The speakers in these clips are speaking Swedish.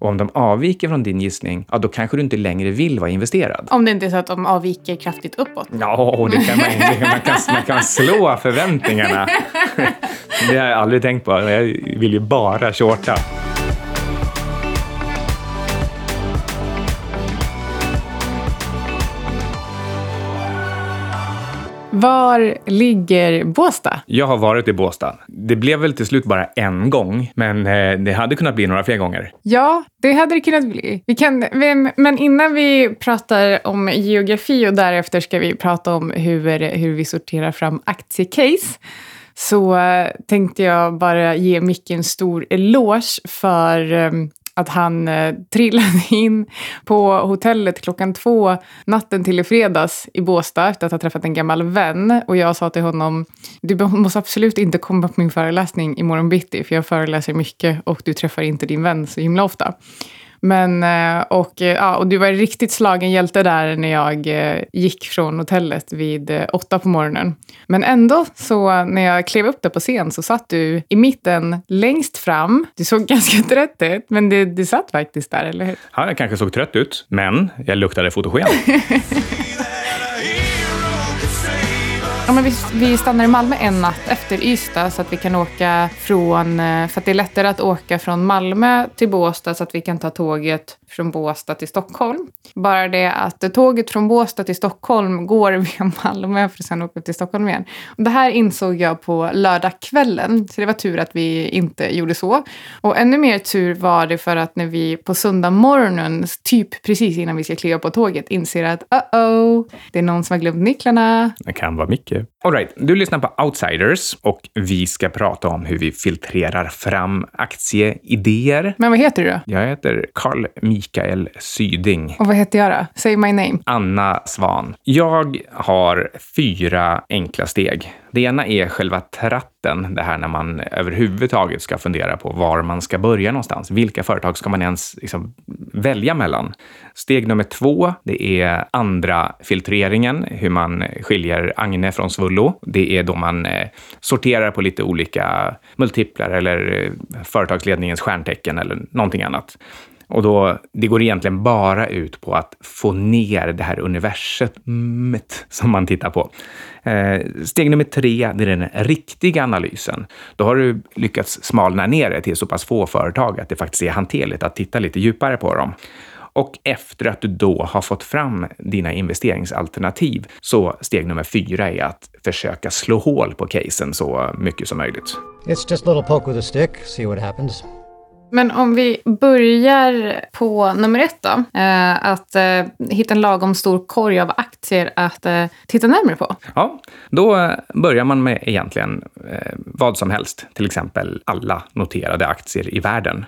Och om de avviker från din gissning, ja, då kanske du inte längre vill vara investerad. Om det inte är så att de avviker kraftigt uppåt. Ja, det kan man, det, man, kan, man kan slå förväntningarna. Det har jag aldrig tänkt på. Jag vill ju bara shorta. Var ligger Båstad? Jag har varit i Båstad. Det blev väl till slut bara en gång, men eh, det hade kunnat bli några fler gånger. Ja, det hade det kunnat bli. Vi kan, men innan vi pratar om geografi och därefter ska vi prata om hur, hur vi sorterar fram aktiecase så eh, tänkte jag bara ge Micke en stor eloge för ehm, att han eh, trillade in på hotellet klockan två natten till i fredags i Båstad efter att ha träffat en gammal vän. Och jag sa till honom, du måste absolut inte komma på min föreläsning imorgon bitti, för jag föreläser mycket och du träffar inte din vän så himla ofta. Men, eh, och, eh, ja, och du var en riktigt slagen hjälte där när jag eh, gick från hotellet vid åtta på morgonen. Men ändå, så när jag klev upp där på scen så satt du i mitten längst fram. Du såg ganska trött ut, men du, du satt faktiskt där, eller hur? Ja, jag kanske såg trött ut, men jag luktade fotogen. Ja, men vi, vi stannar i Malmö en natt efter Ystad så att vi kan åka från... Eh, för att det är lättare att åka från Malmö till Båstad så att vi kan ta tåget från Båstad till Stockholm. Bara det att tåget från Båstad till Stockholm går via Malmö för att sen åka till Stockholm igen. Och det här insåg jag på lördagskvällen, så det var tur att vi inte gjorde så. Och ännu mer tur var det för att när vi på söndag morgonen, typ precis innan vi ska kliva på tåget, inser att uh-oh, det är någon som har glömt nycklarna. Det kan vara mycket. Alright, du lyssnar på Outsiders och vi ska prata om hur vi filtrerar fram aktieidéer. Men vad heter du då? Jag heter Carl Mikael Syding. Och vad heter jag då? Say my name. Anna Svan. Jag har fyra enkla steg. Det ena är själva tratten, det här när man överhuvudtaget ska fundera på var man ska börja någonstans. Vilka företag ska man ens liksom välja mellan? Steg nummer två, det är andra filtreringen, hur man skiljer Agne från Svullo. Det är då man eh, sorterar på lite olika multiplar eller eh, företagsledningens stjärntecken eller någonting annat. Och då, det går egentligen bara ut på att få ner det här universumet som man tittar på. Eh, steg nummer tre, det är den riktiga analysen. Då har du lyckats smalna ner det till så pass få företag att det faktiskt är hanterligt att titta lite djupare på dem. Och efter att du då har fått fram dina investeringsalternativ, så steg nummer fyra är att försöka slå hål på casen så mycket som möjligt. It's just a little poke with a stick, see what happens. Men om vi börjar på nummer ett då. Eh, att eh, hitta en lagom stor korg av aktier att eh, titta närmare på. Ja, då börjar man med egentligen vad som helst. Till exempel alla noterade aktier i världen.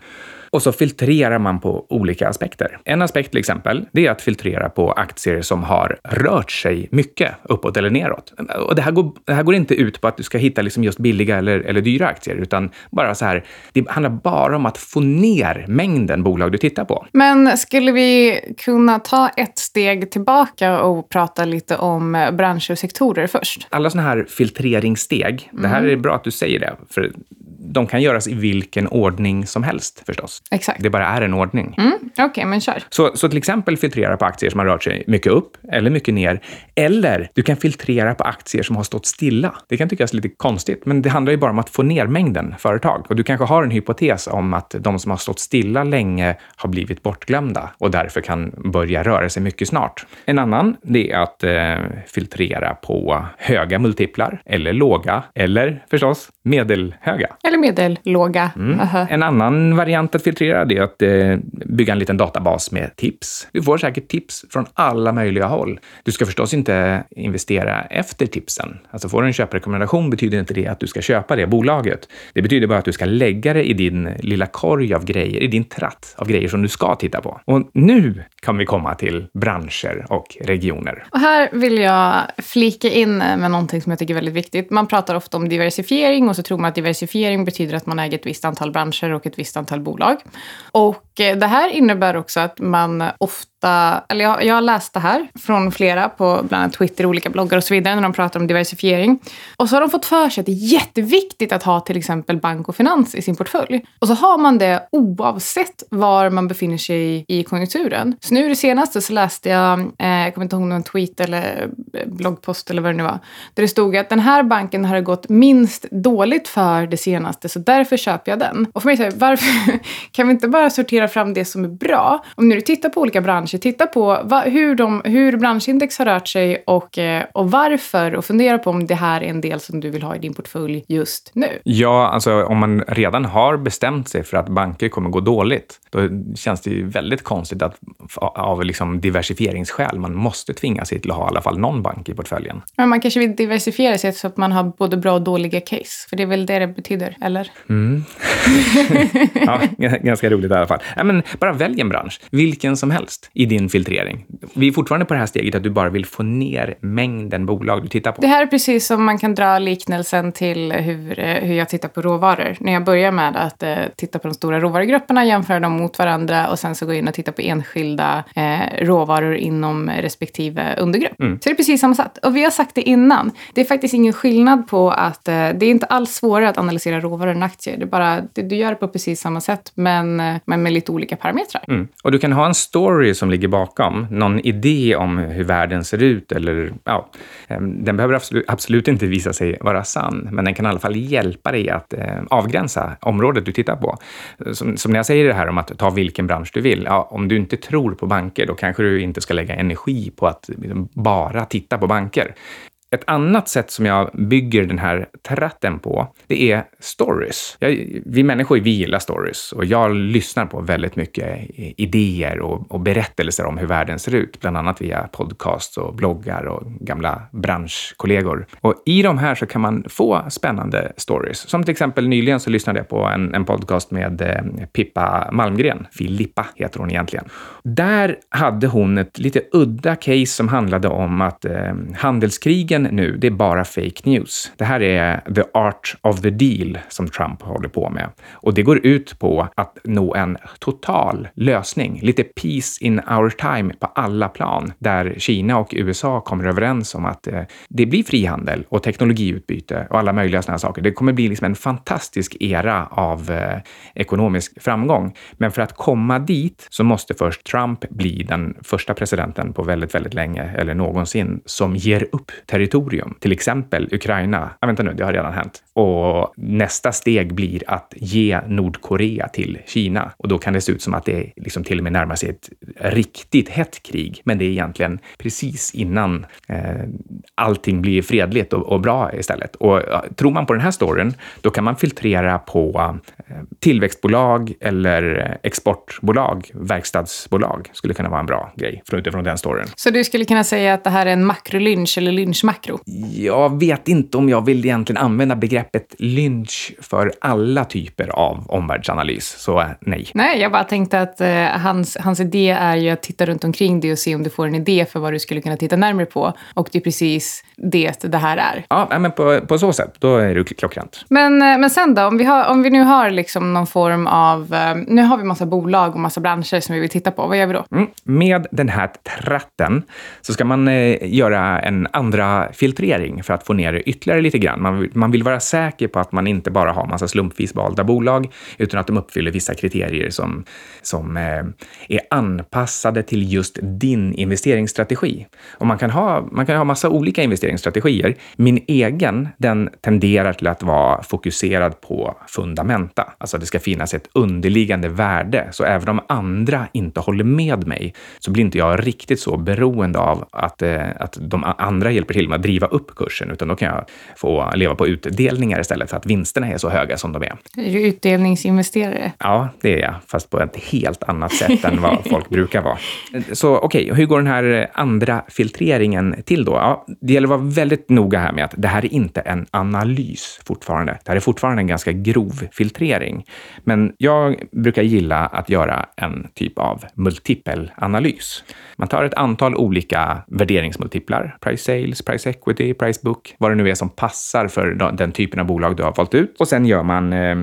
Och så filtrerar man på olika aspekter. En aspekt till exempel, det är att filtrera på aktier som har rört sig mycket uppåt eller neråt. Och det här går, det här går inte ut på att du ska hitta liksom just billiga eller, eller dyra aktier, utan bara så här, det handlar bara om att få ner mängden bolag du tittar på. Men skulle vi kunna ta ett steg tillbaka och prata lite om branscher och sektorer först? Alla sådana här filtreringssteg, mm. det här mm. är bra att du säger det, för de kan göras i vilken ordning som helst förstås. Exakt. Det bara är en ordning. Mm, Okej, okay, men kör. Så, så till exempel filtrera på aktier som har rört sig mycket upp eller mycket ner. Eller du kan filtrera på aktier som har stått stilla. Det kan tyckas lite konstigt, men det handlar ju bara om att få ner mängden företag. Och du kanske har en hypotes om att de som har stått stilla länge har blivit bortglömda och därför kan börja röra sig mycket snart. En annan, det är att eh, filtrera på höga multiplar eller låga eller förstås medelhöga. Eller medellåga. Mm. En annan variant att filtrera är att eh, bygga en liten databas med tips. Du får säkert tips från alla möjliga håll. Du ska förstås inte investera efter tipsen. Alltså får du en köprekommendation betyder inte det att du ska köpa det bolaget. Det betyder bara att du ska lägga det i din lilla korg av grejer, i din tratt av grejer som du ska titta på. Och nu kan vi komma till branscher och regioner. Och här vill jag flika in med någonting som jag tycker är väldigt viktigt. Man pratar ofta om diversifiering och så tror man att diversifiering betyder att man äger ett visst antal branscher och ett visst antal bolag. Och eh, det här innebär också att man ofta eller jag, jag har läst det här från flera på bland annat Twitter, olika bloggar och så vidare när de pratar om diversifiering. Och så har de fått för sig att det är jätteviktigt att ha till exempel bank och finans i sin portfölj. Och så har man det oavsett var man befinner sig i konjunkturen. Så nu det senaste så läste jag, eh, jag kommer inte ihåg någon tweet eller eh, bloggpost eller vad det nu var, där det stod att den här banken har det gått minst dåligt för det senaste så därför köper jag den. Och för mig så här, varför kan vi inte bara sortera fram det som är bra? Om nu du tittar på olika branscher, titta på va, hur, de, hur branschindex har rört sig och, eh, och varför och fundera på om det här är en del som du vill ha i din portfölj just nu. Ja, alltså om man redan har bestämt sig för att banker kommer gå dåligt, då känns det ju väldigt konstigt att av liksom diversifieringsskäl man måste tvinga sig till att ha i alla fall någon bank i portföljen. Men man kanske vill diversifiera sig så att man har både bra och dåliga case, för det är väl det det betyder, eller? Mm. ja, ganska roligt i alla fall. Ja, men bara välj en bransch, vilken som helst, i din filtrering. Vi är fortfarande på det här steget att du bara vill få ner mängden bolag du tittar på. Det här är precis som man kan dra liknelsen till hur, eh, hur jag tittar på råvaror. När jag börjar med att eh, titta på de stora råvarugrupperna, jämföra dem mot varandra och sen så gå in och titta på enskilda eh, råvaror inom respektive undergrupp. Mm. Så det är precis samma sätt. Och vi har sagt det innan, det är faktiskt ingen skillnad på att eh, det är inte alls svårare att analysera råvaror än aktier. Det är bara, det, du gör det på precis samma sätt, men, men med lite olika parametrar. Mm. Och du kan ha en story som ligger bakom, någon idé om hur världen ser ut eller ja, ehm, den behöver absolut, absolut inte visa sig vara sann, men den kan i alla fall hjälpa dig att eh, avgränsa området du tittar på. Som, som när jag säger det här om att ta vilken bransch du vill, ja, om du inte tror på banker, då kanske du inte ska lägga energi på att liksom, bara titta på banker. Ett annat sätt som jag bygger den här tratten på, det är stories. Jag, vi människor, vi gillar stories och jag lyssnar på väldigt mycket idéer och, och, berättelser om hur världen ser ut, bland annat via podcasts och bloggar och gamla branschkollegor. Och i de här så kan man få spännande stories. Som till exempel nyligen så lyssnade jag på en, en podcast med eh, Pippa Malmgren. Filippa heter hon egentligen. Där hade hon ett lite udda case som handlade om att eh, handelskrigen nu, det är bara fake news. Det här är the art of the deal som Trump håller på med. Och det går ut på att nå en total lösning, lite peace in our time på alla plan, där Kina och USA kommer överens om att eh, det blir frihandel och teknologiutbyte och alla möjliga sådana saker. Det kommer bli liksom en fantastisk era av eh, ekonomisk framgång. Men för att komma dit så måste först Trump bli den första presidenten på väldigt, väldigt länge eller någonsin som ger upp territorium territorium, till exempel Ukraina. Ah, vänta nu, det har redan hänt. Och nästa steg blir att ge Nordkorea till Kina. Och då kan det se ut som att det liksom till och med närmar sig ett riktigt hett krig. Men det är egentligen precis innan eh, allting blir fredligt och, och, bra istället. Och ja, tror man på den här storyn, då kan man filtrera på eh, tillväxtbolag eller exportbolag, verkstadsbolag skulle kunna vara en bra grej utifrån den storyn. Så du skulle kunna säga att det här är en makrolynch eller lynchmakro makro? Jag vet inte om jag vill egentligen använda begreppet lynch för alla typer av omvärldsanalys, så nej. Nej, jag bara tänkte att eh, hans, hans idé är ju att titta runt omkring dig och se om du får en idé för vad du skulle kunna titta närmare på. Och det är precis det det här är. Ja, men på, på så sätt, då är det klockrent. Men, eh, men sen då, om vi, har, om vi nu har liksom någon form av... Eh, nu har vi massa bolag och massa branscher som vi vill titta på. Vad gör vi då? Mm. Med den här tratten så ska man eh, göra en andra filtrering för att få ner det ytterligare lite grann. Man, man vill vara säker på att man inte bara har massa slumpvis valda bolag, utan att de uppfyller vissa kriterier som, som eh, är anpassade till just din investeringsstrategi. Och man kan ha, man kan ha massa olika investeringsstrategier. Min egen, den tenderar till att vara fokuserad på fundamenta. Alltså det ska finnas ett underliggande värde. Så även om andra inte håller med mig så blir inte jag riktigt så beroende av att, eh, att de andra hjälper till med att driva upp kursen, utan då kan jag få leva på utdelningar istället för att vinsterna är så höga som de är. Är du utdelningsinvesterare? Ja, det är jag, fast på ett helt annat sätt än vad folk brukar vara. Så okej, okay, hur går den här andra filtreringen till då? Ja, det gäller att vara väldigt noga här med att det här är inte en analys fortfarande. Det här är fortfarande en ganska grov filtrering. Men jag brukar gilla att göra en typ av multipel analys. Man tar ett antal olika värderingsmultiplar, price sales, price price equity, price book, vad det nu är som passar för den typen av bolag du har valt ut. Och sen gör man eh,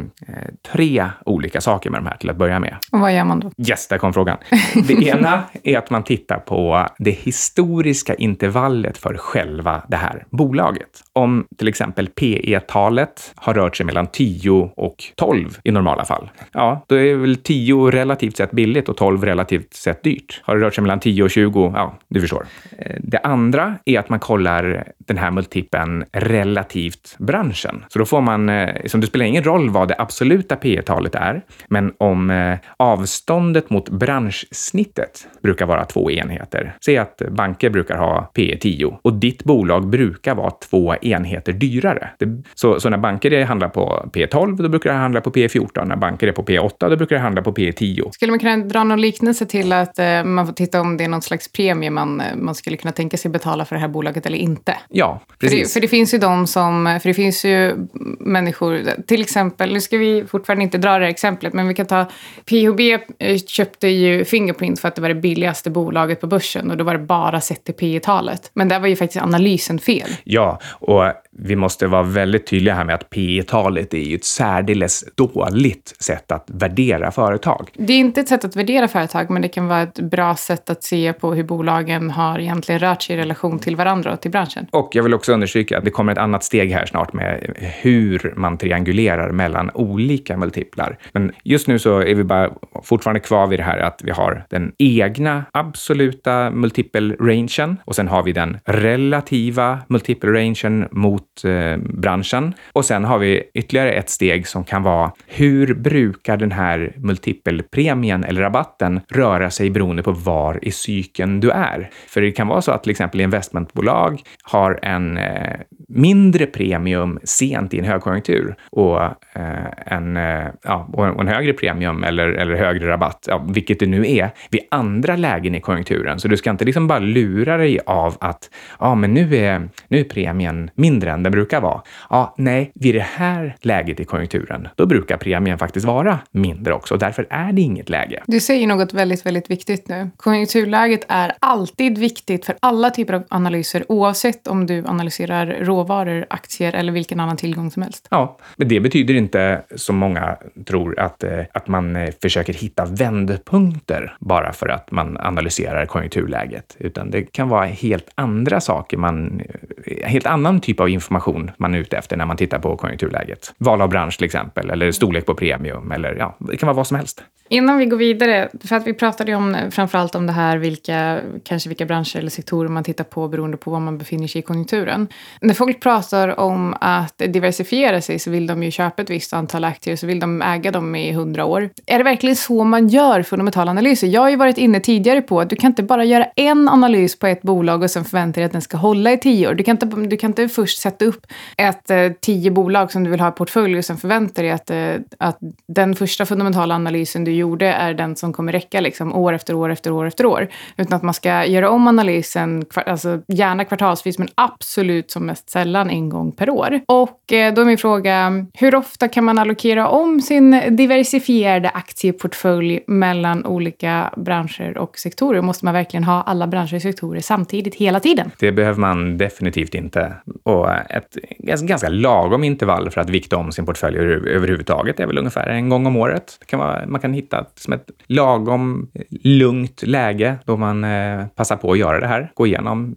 tre olika saker med de här till att börja med. Och vad gör man då? Yes, där kom frågan. Det ena är att man tittar på det historiska intervallet för själva det här bolaget. Om till exempel PE-talet har rört sig mellan 10 och 12 i normala fall. Ja, då är väl 10 relativt sett billigt och 12 relativt sett dyrt. Har det rört sig mellan 10 och 20? Ja, du förstår. Eh, det andra är att man kollar den här multipeln relativt branschen. Så då får man, som det spelar ingen roll vad det absoluta P talet är, men om eh, avståndet mot branschsnittet brukar vara två enheter. Säg att banker brukar ha P 10 och ditt bolag brukar vara två enheter dyrare. så, så när banker handlar på P 12, då brukar det handla på P 14. När banker är på P 8, då brukar det handla på P 10. Skulle man kunna dra någon liknelse till att eh, man får titta om det är någon slags premie man, eh, man skulle kunna tänka sig betala för det här bolaget eller inte? Ja, precis. För det, för det finns ju de som, för det finns ju människor, till exempel, nu ska vi fortfarande inte dra det här exemplet, men vi kan ta PHB eh, köpte ju Fingerprint för att det var det billigaste bolaget på börsen och då var det bara sett till P talet Men där var ju faktiskt analysen fel. Ja, och vi måste vara väldigt tydliga här med att P talet är ju ett särdeles dåligt sätt att värdera företag. Det är inte ett sätt att värdera företag, men det kan vara ett bra sätt att se på hur bolagen har egentligen rört sig i relation till varandra och till branschen. Och jag vill också understryka att det kommer ett annat steg här snart med hur man triangulerar mellan olika multiplar. Men just nu så är vi bara fortfarande kvar vid det här att vi har den egna absoluta multipelrangen och sen har vi den relativa multipelrangen mot eh, branschen. Och sen har vi ytterligare ett steg som kan vara hur brukar den här multipelpremien eller rabatten röra sig beroende på var i cykeln du är? För det kan vara så att till exempel investmentbolag har en eh, mindre premium sent i en högkonjunktur och, eh, en, eh, ja, och en högre premium eller, eller högre rabatt, ja, vilket det nu är, vid andra lägen i konjunkturen. Så du ska inte liksom bara lura dig av att ja, men nu är, nu är premien mindre än den brukar vara. Ja, nej, vid det här läget i konjunkturen, då brukar premien faktiskt vara mindre också och därför är det inget läge. Du säger något väldigt, väldigt viktigt nu. Konjunkturläget är alltid viktigt för alla typer av analyser oavsett om du analyserar råvaror, aktier eller vilken annan tillgång som helst. Ja, men det betyder inte, som många tror, att, eh, att man eh, försöker hitta vändpunkter bara för att man analyserar konjunkturläget, utan det kan vara helt andra saker man, eh, helt annan typ av information man är ute efter när man tittar på konjunkturläget. Val av bransch till exempel, eller storlek på premium, eller ja, det kan vara vad som helst. Innan vi går vidare, för att vi pratade ju om framförallt om det här, vilka, kanske vilka branscher eller sektorer man tittar på beroende på var man befinner sig i konjunkturen. När folk pratar om att diversifiera sig så vill de ju köpa ett visst antal aktier så vill de äga dem i hundra år. Är det verkligen så man gör fundamentala analyser? Jag har ju varit inne tidigare på att du kan inte bara göra en analys på ett bolag och sen förvänta dig att den ska hålla i tio år. Du kan inte, du kan inte först sätta upp ett eh, tio bolag som du vill ha i portfölj och sen förvänta dig att, eh, att den första fundamentala analysen du gjorde är den som kommer räcka liksom, år efter år efter år efter år. Utan att man ska göra om analysen, alltså, gärna fasvis, men absolut som mest sällan en gång per år. Och eh, då är min fråga, hur ofta kan man allokera om sin diversifierade aktieportfölj mellan olika branscher och sektorer? Måste man verkligen ha alla branscher och sektorer samtidigt hela tiden? Det behöver man definitivt inte. Och ett ganska lagom intervall för att vikta om sin portfölj överhuvudtaget är väl ungefär en gång om året. Det kan vara, man kan hitta som ett lagom eh, lugnt läge då man eh, passar på att göra det här. Gå igenom,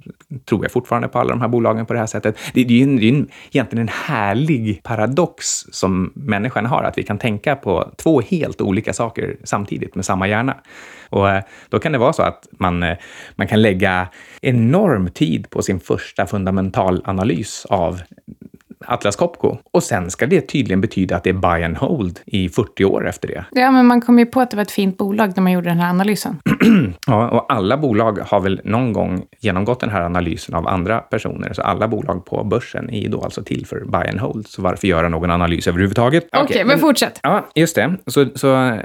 tror jag fortfarande på alla de här bolagen på det här sättet. Det, det är ju det är egentligen en härlig paradox som människan har, att vi kan tänka på två helt olika saker samtidigt med samma hjärna. Och eh, då kan det vara så att man, eh, man kan lägga enorm tid på sin första fundamentalanalys av Atlas Copco. Och sen ska det tydligen betyda att det är buy and hold i 40 år efter det. Ja, men man kom ju på att det var ett fint bolag när man gjorde den här analysen. ja, och alla bolag har väl någon gång genomgått den här analysen av andra personer. Så alla bolag på börsen är då alltså till för buy and hold. Så varför göra någon analys överhuvudtaget? Okej, okay, men, men fortsätt. Ja, just det. Så, så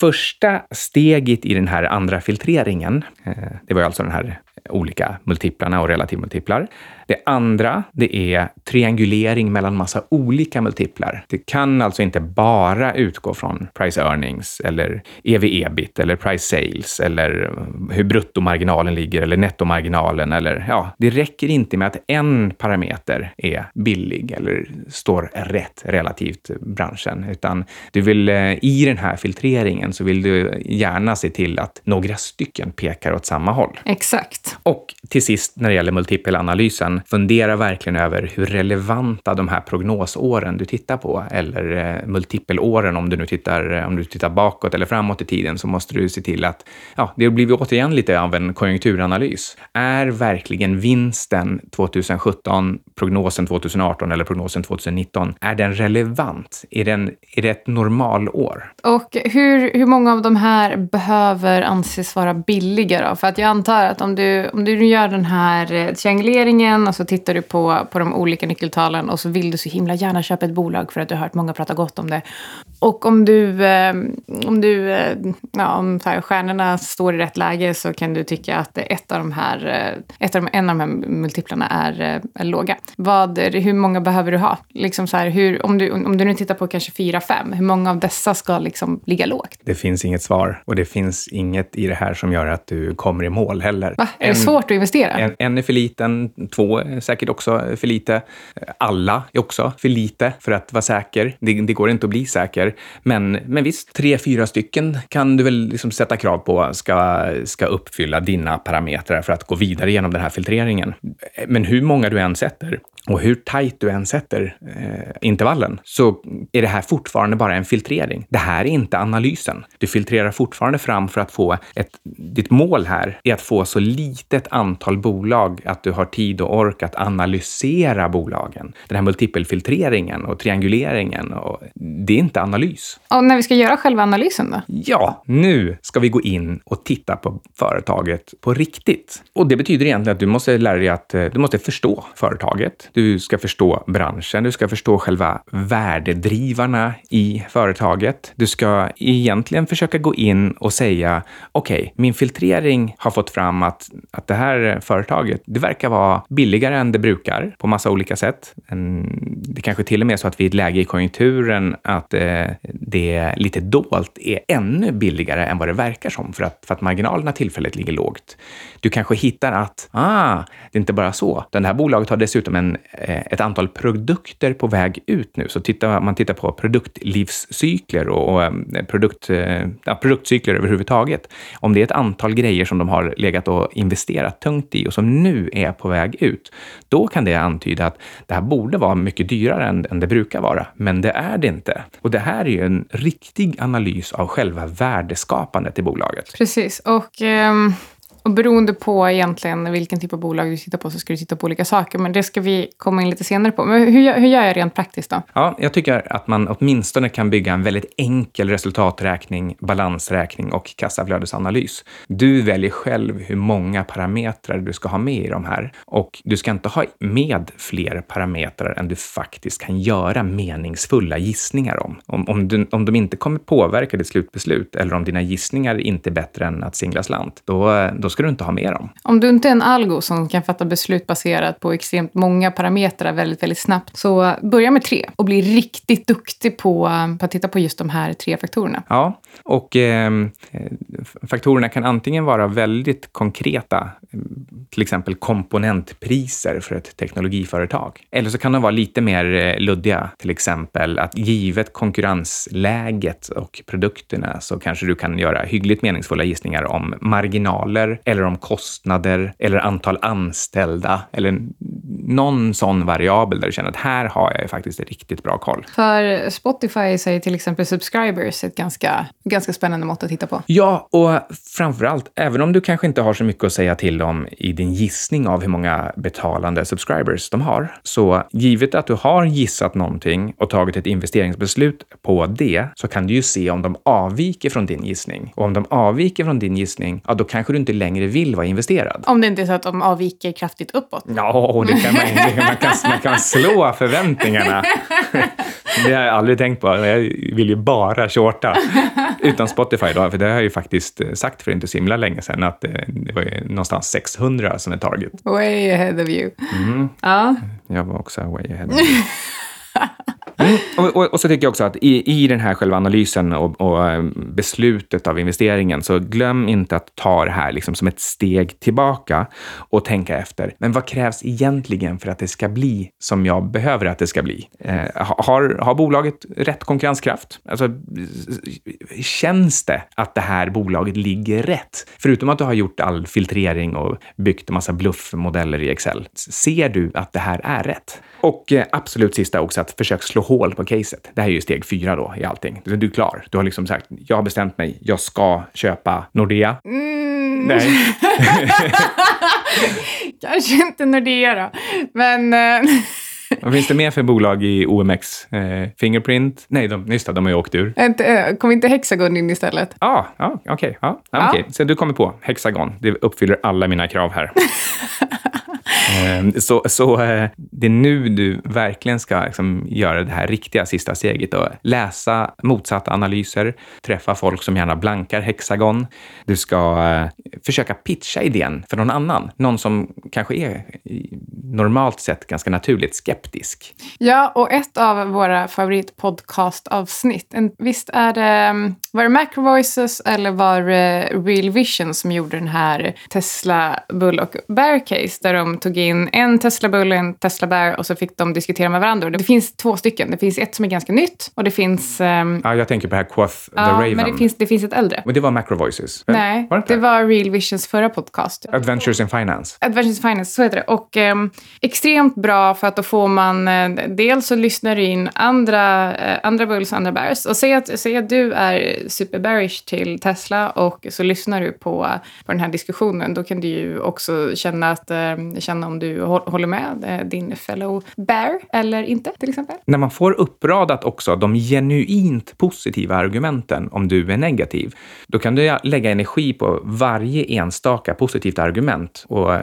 första steget i den här andra filtreringen, eh, det var alltså den här olika multiplarna och relativmultiplar. Det andra, det är triangulering mellan massa olika multiplar. Det kan alltså inte bara utgå från price earnings eller ev-ebit eller price sales eller hur bruttomarginalen ligger eller nettomarginalen eller ja, det räcker inte med att en parameter är billig eller står rätt relativt branschen, utan du vill eh, i den här filtreringen så vill du gärna se till att några stycken pekar åt samma håll. Exakt. Och till sist när det gäller multipelanalysen, fundera verkligen över hur relevanta de här prognosåren du tittar på eller eh, multipelåren om du nu tittar, eh, om du tittar bakåt eller framåt i tiden så måste du se till att, ja, det blir återigen lite av en konjunkturanalys. Är verkligen vinsten 2017, prognosen 2018 eller prognosen 2019, är den relevant? Är, den, är det ett normalår? Och hur, hur många av de här behöver anses vara billiga då? För att jag antar att om du, om du gör den här eh, trianguleringen och så tittar du på, på de olika nyckeltalen och så vill du så himla gärna köpa ett bolag för att du har hört många prata gott om det. Och om du, eh, om du, eh, ja, om här, stjärnorna står i rätt läge så kan du tycka att ett av de här, ett av de, en av de här multiplarna är, är låga. Vad, hur många behöver du ha? Liksom så här, hur, om, du, om du nu tittar på kanske fyra, fem, hur många av dessa ska liksom ligga lågt? Det finns inget svar och det finns inget i det här som gör att du kommer i mål heller. Va? Är det svårt att investera? En, en är för liten, två är säkert också för lite. Alla är också för lite för att vara säker. Det, det går inte att bli säker. Men, men visst, tre, fyra stycken kan du väl liksom sätta krav på ska, ska uppfylla dina parametrar för att gå vidare genom den här filtreringen. Eh, men hur många du än sätter och hur tajt du än sätter eh, intervallen så är det här fortfarande bara en filtrering. Det här är inte analysen. Du filtrerar fortfarande fram för att få ett... Ditt mål här är att få så litet antal bolag att du har tid och ork att analysera bolagen. Den här multipelfiltreringen och trianguleringen, och, det är inte analys. Och när vi ska göra själva analysen då? Ja, nu ska vi gå in och titta på företaget på riktigt. Och det betyder egentligen att du måste lära dig att du måste förstå företaget. Du ska förstå branschen, du ska förstå själva värdedrivarna i företaget. Du ska egentligen försöka gå in och säga, okej, okay, min filtrering har fått fram att, att det här företaget, det verkar vara billigare än det brukar på massa olika sätt. Det kanske till och med är så att vi är i ett läge i konjunkturen att eh, det lite dolt är ännu billigare än vad det verkar som för att, för att marginalerna tillfälligt ligger lågt. Du kanske hittar att, ah, det är inte bara så. Det här bolaget har dessutom en Eh, ett antal produkter på väg ut nu. Så tittar man tittar på produktlivscykler och, och eh, produkt, eh, ja, produktcykler överhuvudtaget. Om det är ett antal grejer som de har legat och investerat tungt i och som nu är på väg ut, då kan det antyda att det här borde vara mycket dyrare än, än det brukar vara. Men det är det inte. Och det här är ju en riktig analys av själva värdeskapandet i bolaget. Precis. Och... Um och beroende på egentligen vilken typ av bolag du tittar på så ska du titta på olika saker. Men det ska vi komma in lite senare på. Men hur, hur gör jag rent praktiskt då? Ja, jag tycker att man åtminstone kan bygga en väldigt enkel resultaträkning, balansräkning och kassaflödesanalys. Du väljer själv hur många parametrar du ska ha med i de här och du ska inte ha med fler parametrar än du faktiskt kan göra meningsfulla gissningar om. Om, om, du, om de inte kommer påverka ditt slutbeslut eller om dina gissningar inte är bättre än att singla slant, då, då ska du inte ha med dem. Om du inte är en algo som kan fatta beslut baserat på extremt många parametrar väldigt, väldigt snabbt, så börja med tre och bli riktigt duktig på, på att titta på just de här tre faktorerna. Ja, och eh, faktorerna kan antingen vara väldigt konkreta, till exempel komponentpriser för ett teknologiföretag. Eller så kan de vara lite mer eh, luddiga, till exempel att givet konkurrensläget och produkterna så kanske du kan göra hyggligt meningsfulla gissningar om marginaler eller om kostnader eller antal anställda eller någon sån variabel där du känner att här har jag faktiskt riktigt bra koll. För Spotify säger till exempel subscribers ett ganska, ganska spännande mått att titta på. Ja, och framför allt, även om du kanske inte har så mycket att säga till om i din gissning av hur många betalande subscribers de har, så givet att du har gissat någonting och tagit ett investeringsbeslut på det, så kan du ju se om de avviker från din gissning. Och om de avviker från din gissning, ja, då kanske du inte längre vill vara investerad. Om det inte är så att de avviker kraftigt uppåt. Ja, det kan man, man, kan, man kan slå förväntningarna. Det har jag aldrig tänkt på. Jag vill ju bara shorta. Utan Spotify då, för det har jag ju faktiskt sagt för inte så himla länge sedan att eh, det var ju någonstans 600 bara som en target. Way ahead of you. Mm. Ja. Jag var också way ahead. Mm. Och, och, och, så tycker jag också att i, i den här själva analysen och, och, eh, beslutet av investeringen, så glöm inte att ta det här liksom som ett steg tillbaka och tänka efter. Men vad krävs egentligen för att det ska bli som jag behöver att det ska bli? Eh, har, har bolaget rätt konkurrenskraft? Alltså, känns det att det här bolaget ligger rätt? Förutom att du har gjort all filtrering och byggt en massa bluffmodeller i Excel. Ser du att det här är rätt? Och eh, absolut sista också, att försök slå hål på caset. Det här är ju steg fyra då i allting. Du är klar. Du har liksom sagt, jag har bestämt mig, jag ska köpa Nordea. Mm. Nej. Kanske inte Nordea då, men... Eh, Vad finns det mer för bolag i OMX? Eh, Fingerprint? Nej, de, just det, de har ju åkt ur. Eh, kom inte Hexagon in istället? Ah, ja, okej. Okay, ja, ja. okay. Så du kommer på Hexagon. Det uppfyller alla mina krav här. Ehm, så, så eh, det är nu du verkligen ska liksom göra det här riktiga sista steget och läsa motsatta analyser, träffa folk som gärna blankar hexagon. Du ska eh, försöka pitcha idén för någon annan, någon som kanske är normalt sett ganska naturligt skeptisk. Ja, och ett av våra favoritpodcastavsnitt, visst är det, ehm, var det Macro Voices eller var det Real Vision som gjorde den här Tesla Bull och Bear Case där de tog in en Tesla Bull och en Tesla Bear och så fick de diskutera med varandra. Det finns två stycken. Det finns ett som är ganska nytt och det finns... Um, ja, jag tänker på det här Quoth the ja, Raven. men det finns, det finns ett äldre. Men det var Macro Voices? Nej, var det, det, var Real Visions förra podcast. Adventures in Finance. Adventures in Finance, så heter det. Och um, extremt bra för att då får man... Uh, dels så lyssnar du in andra, uh, andra bulls och andra bears. Och säg att, säg att du är super bearish till Tesla och så lyssnar du på, på den här diskussionen. Då kan du ju också känna, att, uh, känna om du håller med din fellow bear eller inte, till exempel. När man får uppradat också de genuint positiva argumenten om du är negativ, då kan du lägga energi på varje enstaka positivt argument och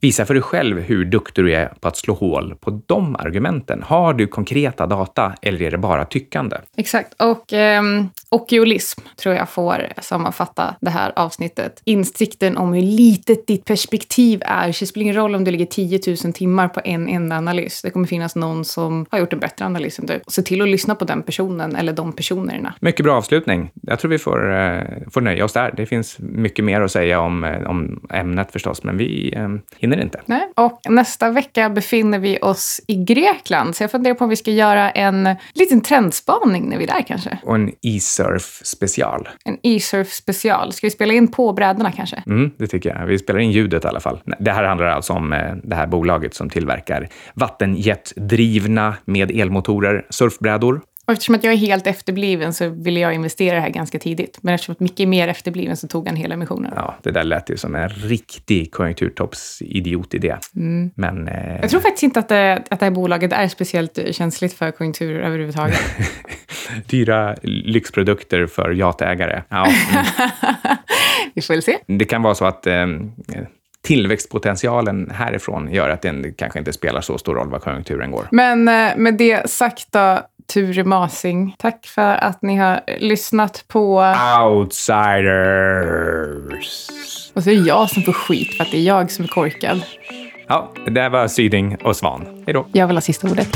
visa för dig själv hur duktig du är på att slå hål på de argumenten. Har du konkreta data eller är det bara tyckande? Exakt. Och eh, okiolism tror jag får sammanfatta det här avsnittet. Insikten om hur litet ditt perspektiv är. Det spelar ingen roll om du ligger 10 000 timmar på en enda analys. Det kommer finnas någon som har gjort en bättre analys än du. Se till att lyssna på den personen eller de personerna. Mycket bra avslutning. Jag tror vi får, eh, får nöja oss där. Det finns mycket mer att säga om, eh, om ämnet förstås, men vi eh, hinner inte. Nej. Och nästa vecka befinner vi oss i Grekland, så jag funderar på om vi ska göra en liten trendspaning när vi är där kanske. Och en e-surf special. En e-surf special. Ska vi spela in på brädorna kanske? Mm, det tycker jag. Vi spelar in ljudet i alla fall. Det här handlar alltså om eh, det här bolaget som tillverkar vattenjetdrivna med elmotorer surfbrädor. Och eftersom att jag är helt efterbliven så ville jag investera det här ganska tidigt. Men eftersom att Micke är mer efterbliven så tog han hela emissionen. Ja, det där lät ju som en riktig konjunkturtoppsidioidé. Mm. Men... Eh... Jag tror faktiskt inte att det, att det här bolaget är speciellt känsligt för konjunkturer överhuvudtaget. Dyra lyxprodukter för yatägare. Ja. Mm. Vi får väl se. Det kan vara så att eh, tillväxtpotentialen härifrån gör att den kanske inte spelar så stor roll vad konjunkturen går. Men eh, med det sagt då, Ture Masing. Tack för att ni har lyssnat på... Outsiders. Och så är det jag som får skit för att det är jag som är korkad. Ja, det där var Syding och Svan. Hej då. Jag vill ha sista ordet.